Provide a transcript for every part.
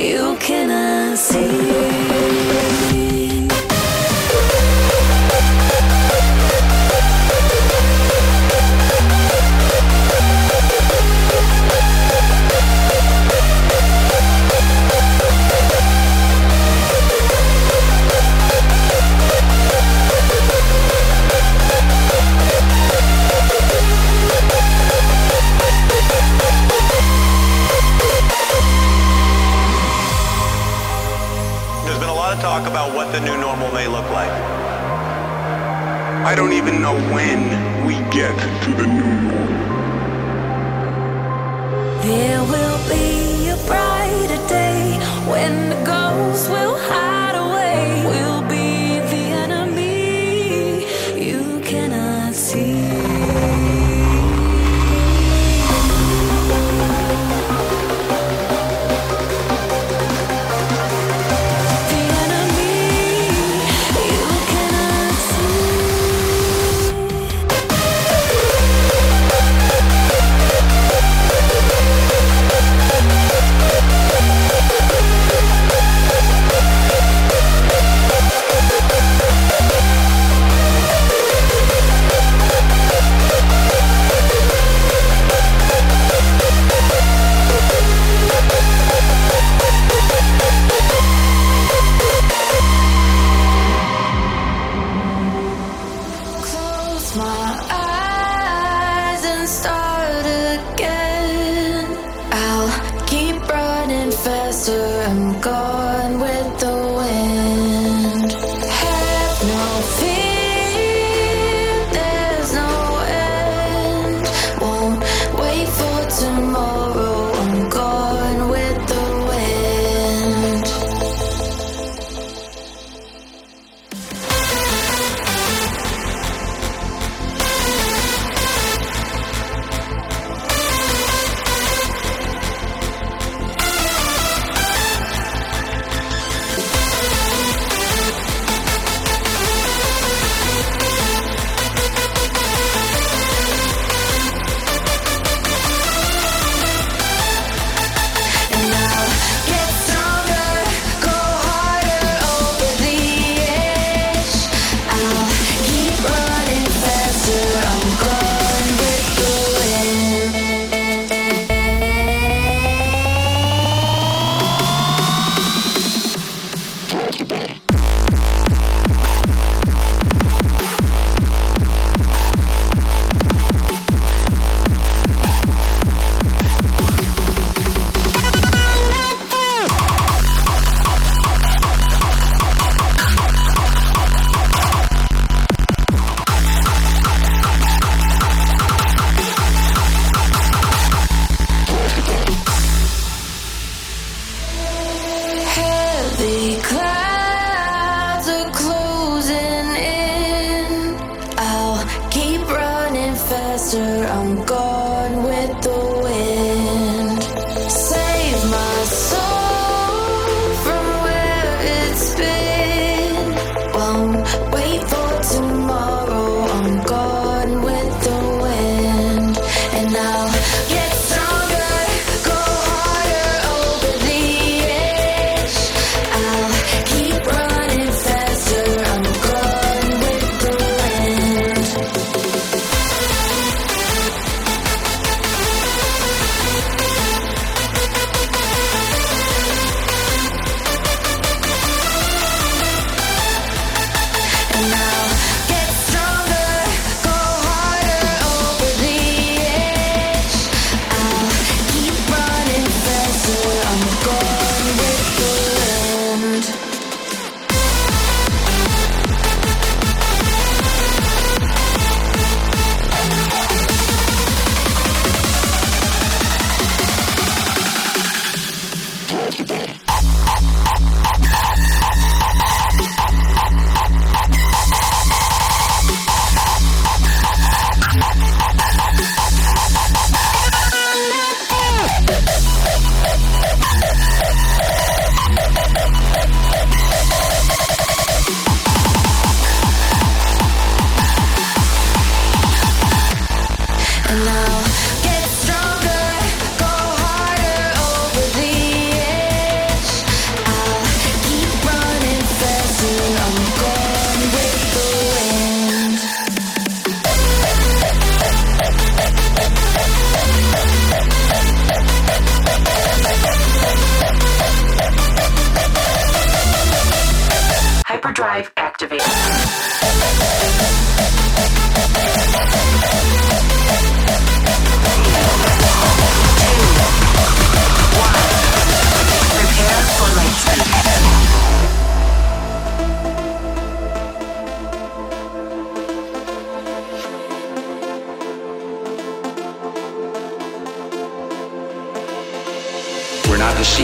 you cannot see.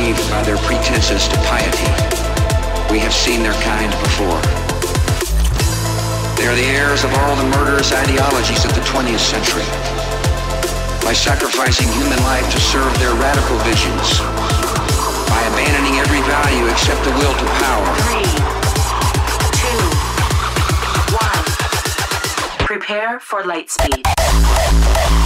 Deceived by their pretenses to piety. We have seen their kind before. They are the heirs of all the murderous ideologies of the 20th century. By sacrificing human life to serve their radical visions, by abandoning every value except the will to power, Three, two, one. Prepare for lightspeed. we're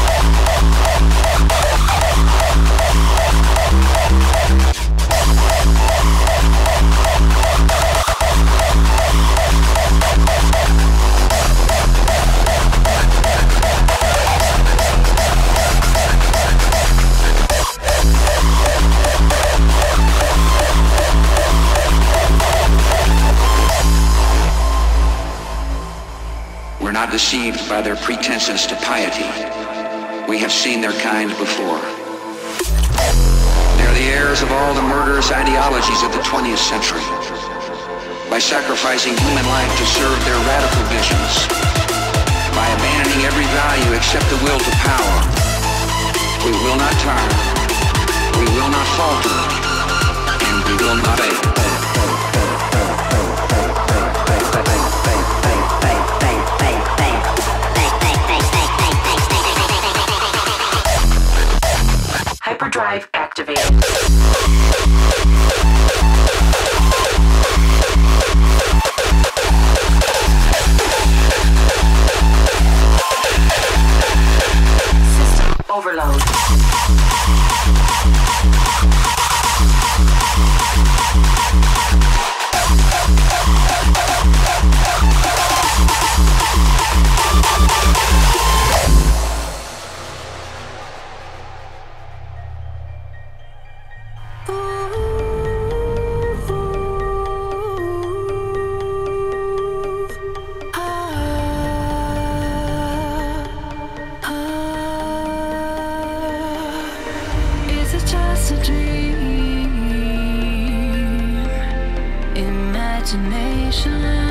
not deceived by their pretenses to piety. We have seen their kind before. They are the heirs of all the murderous ideologies of the 20th century. By sacrificing human life to serve their radical visions, by abandoning every value except the will to power, we will not tire, we will not falter, and we will not fail. Hyperdrive activated. Overload. Imagination?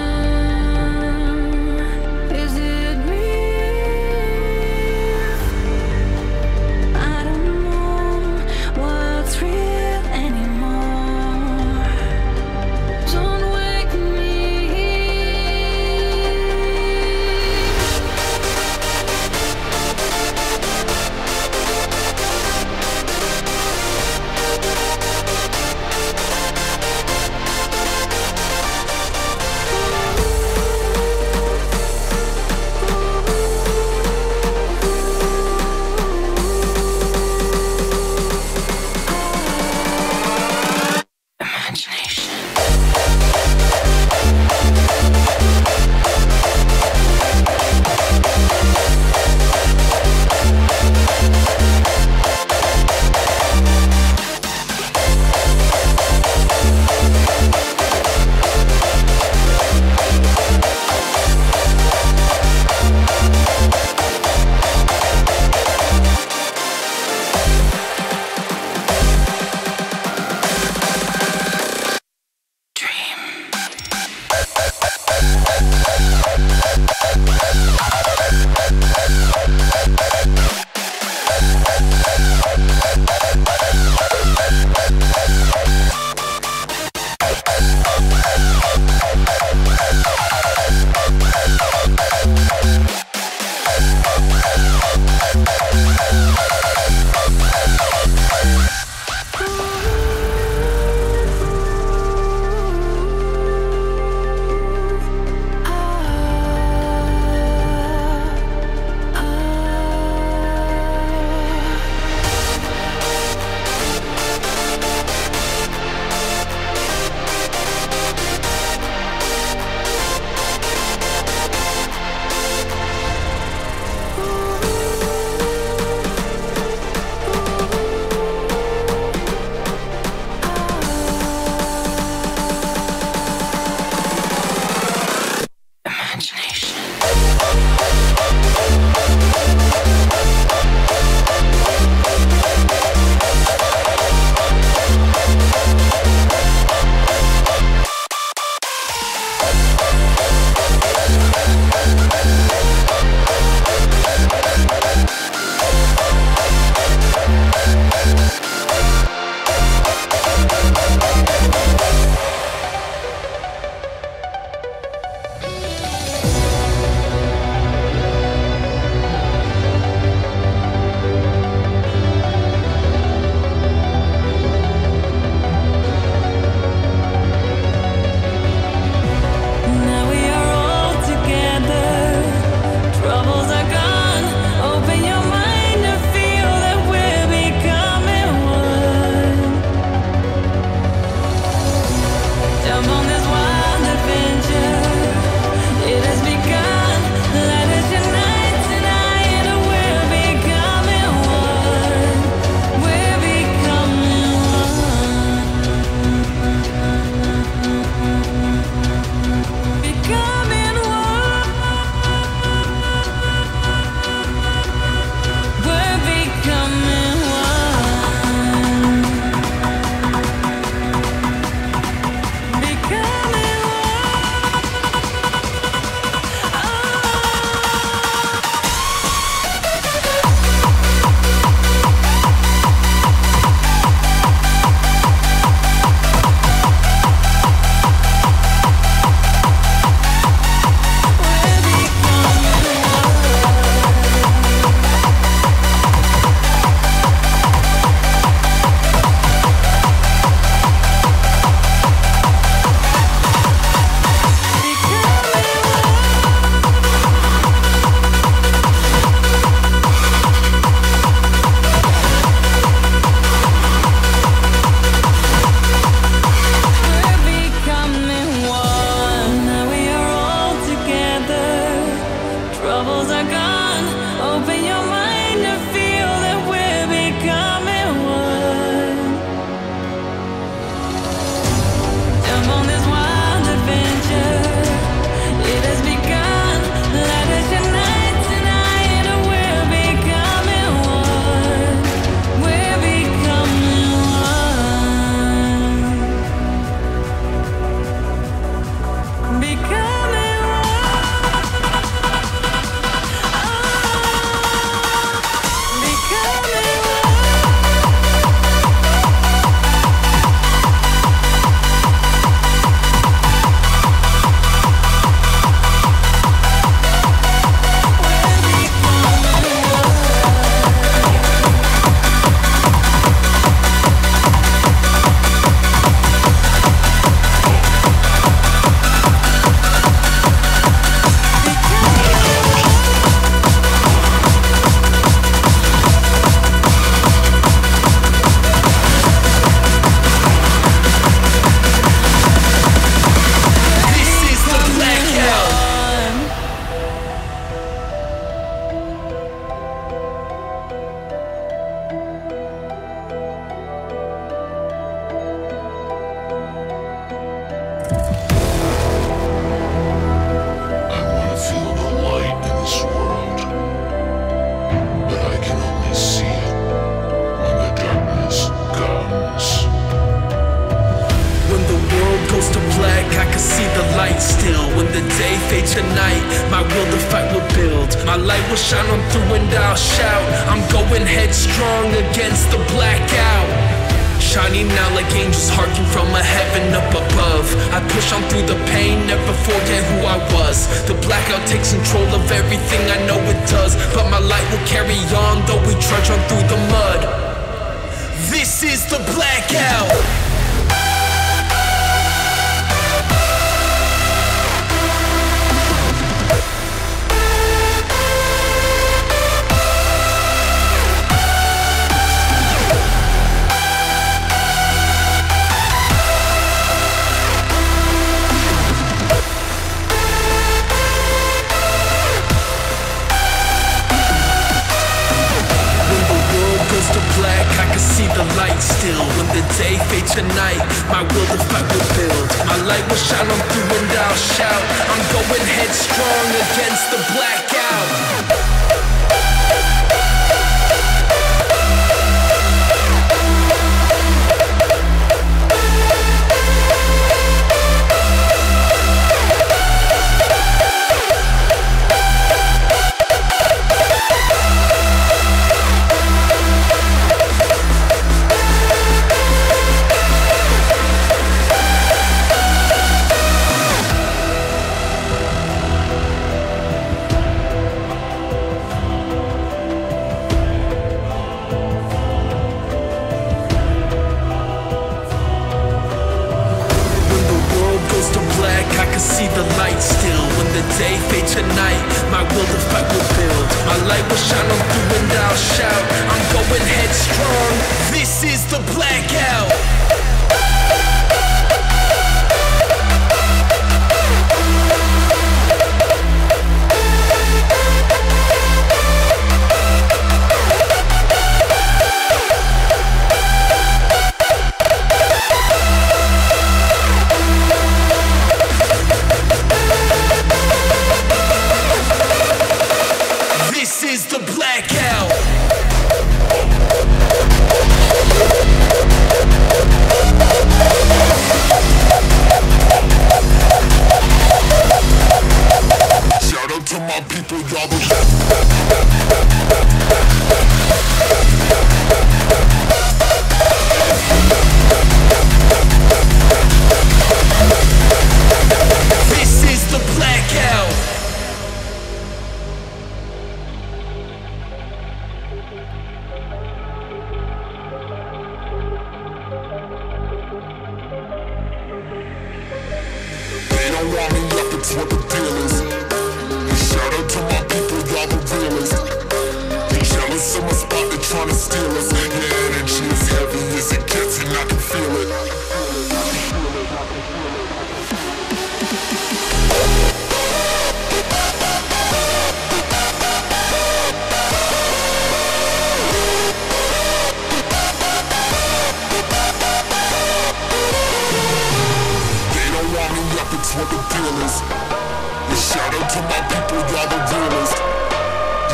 what the deal is. And shout out to my people, y'all the realest.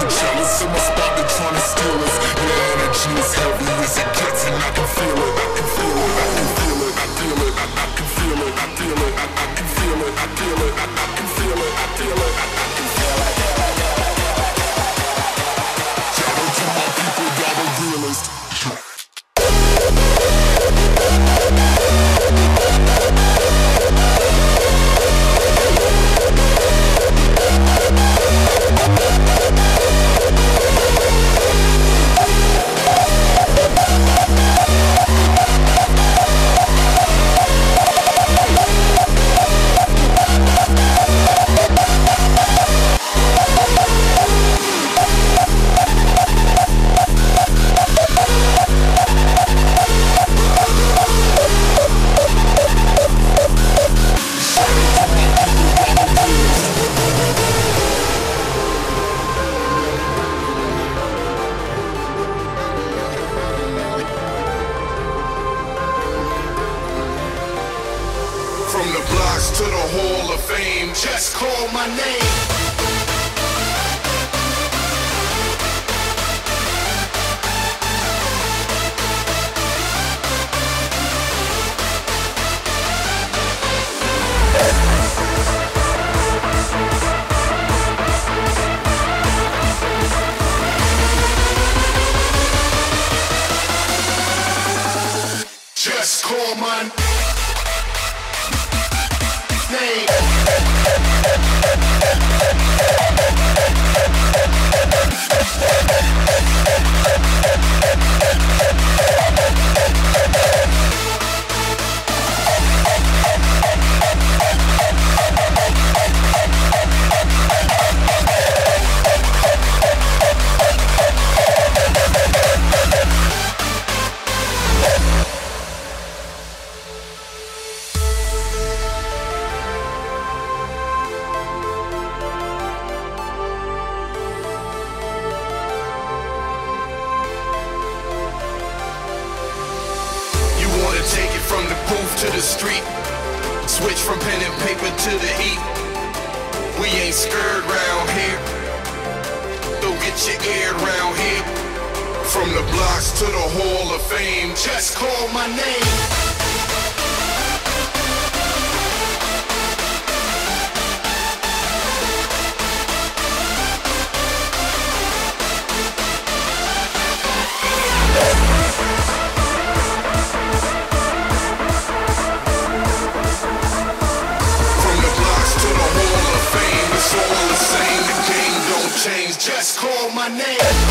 You jealous of my spot, they tryna steal us. Your energy is heavy as it gets, and I can feel it. I can feel it. I can feel it. I feel it. I can feel it. I feel it. I can feel it. I feel it. I can feel it. I feel it. I can feel it. My name.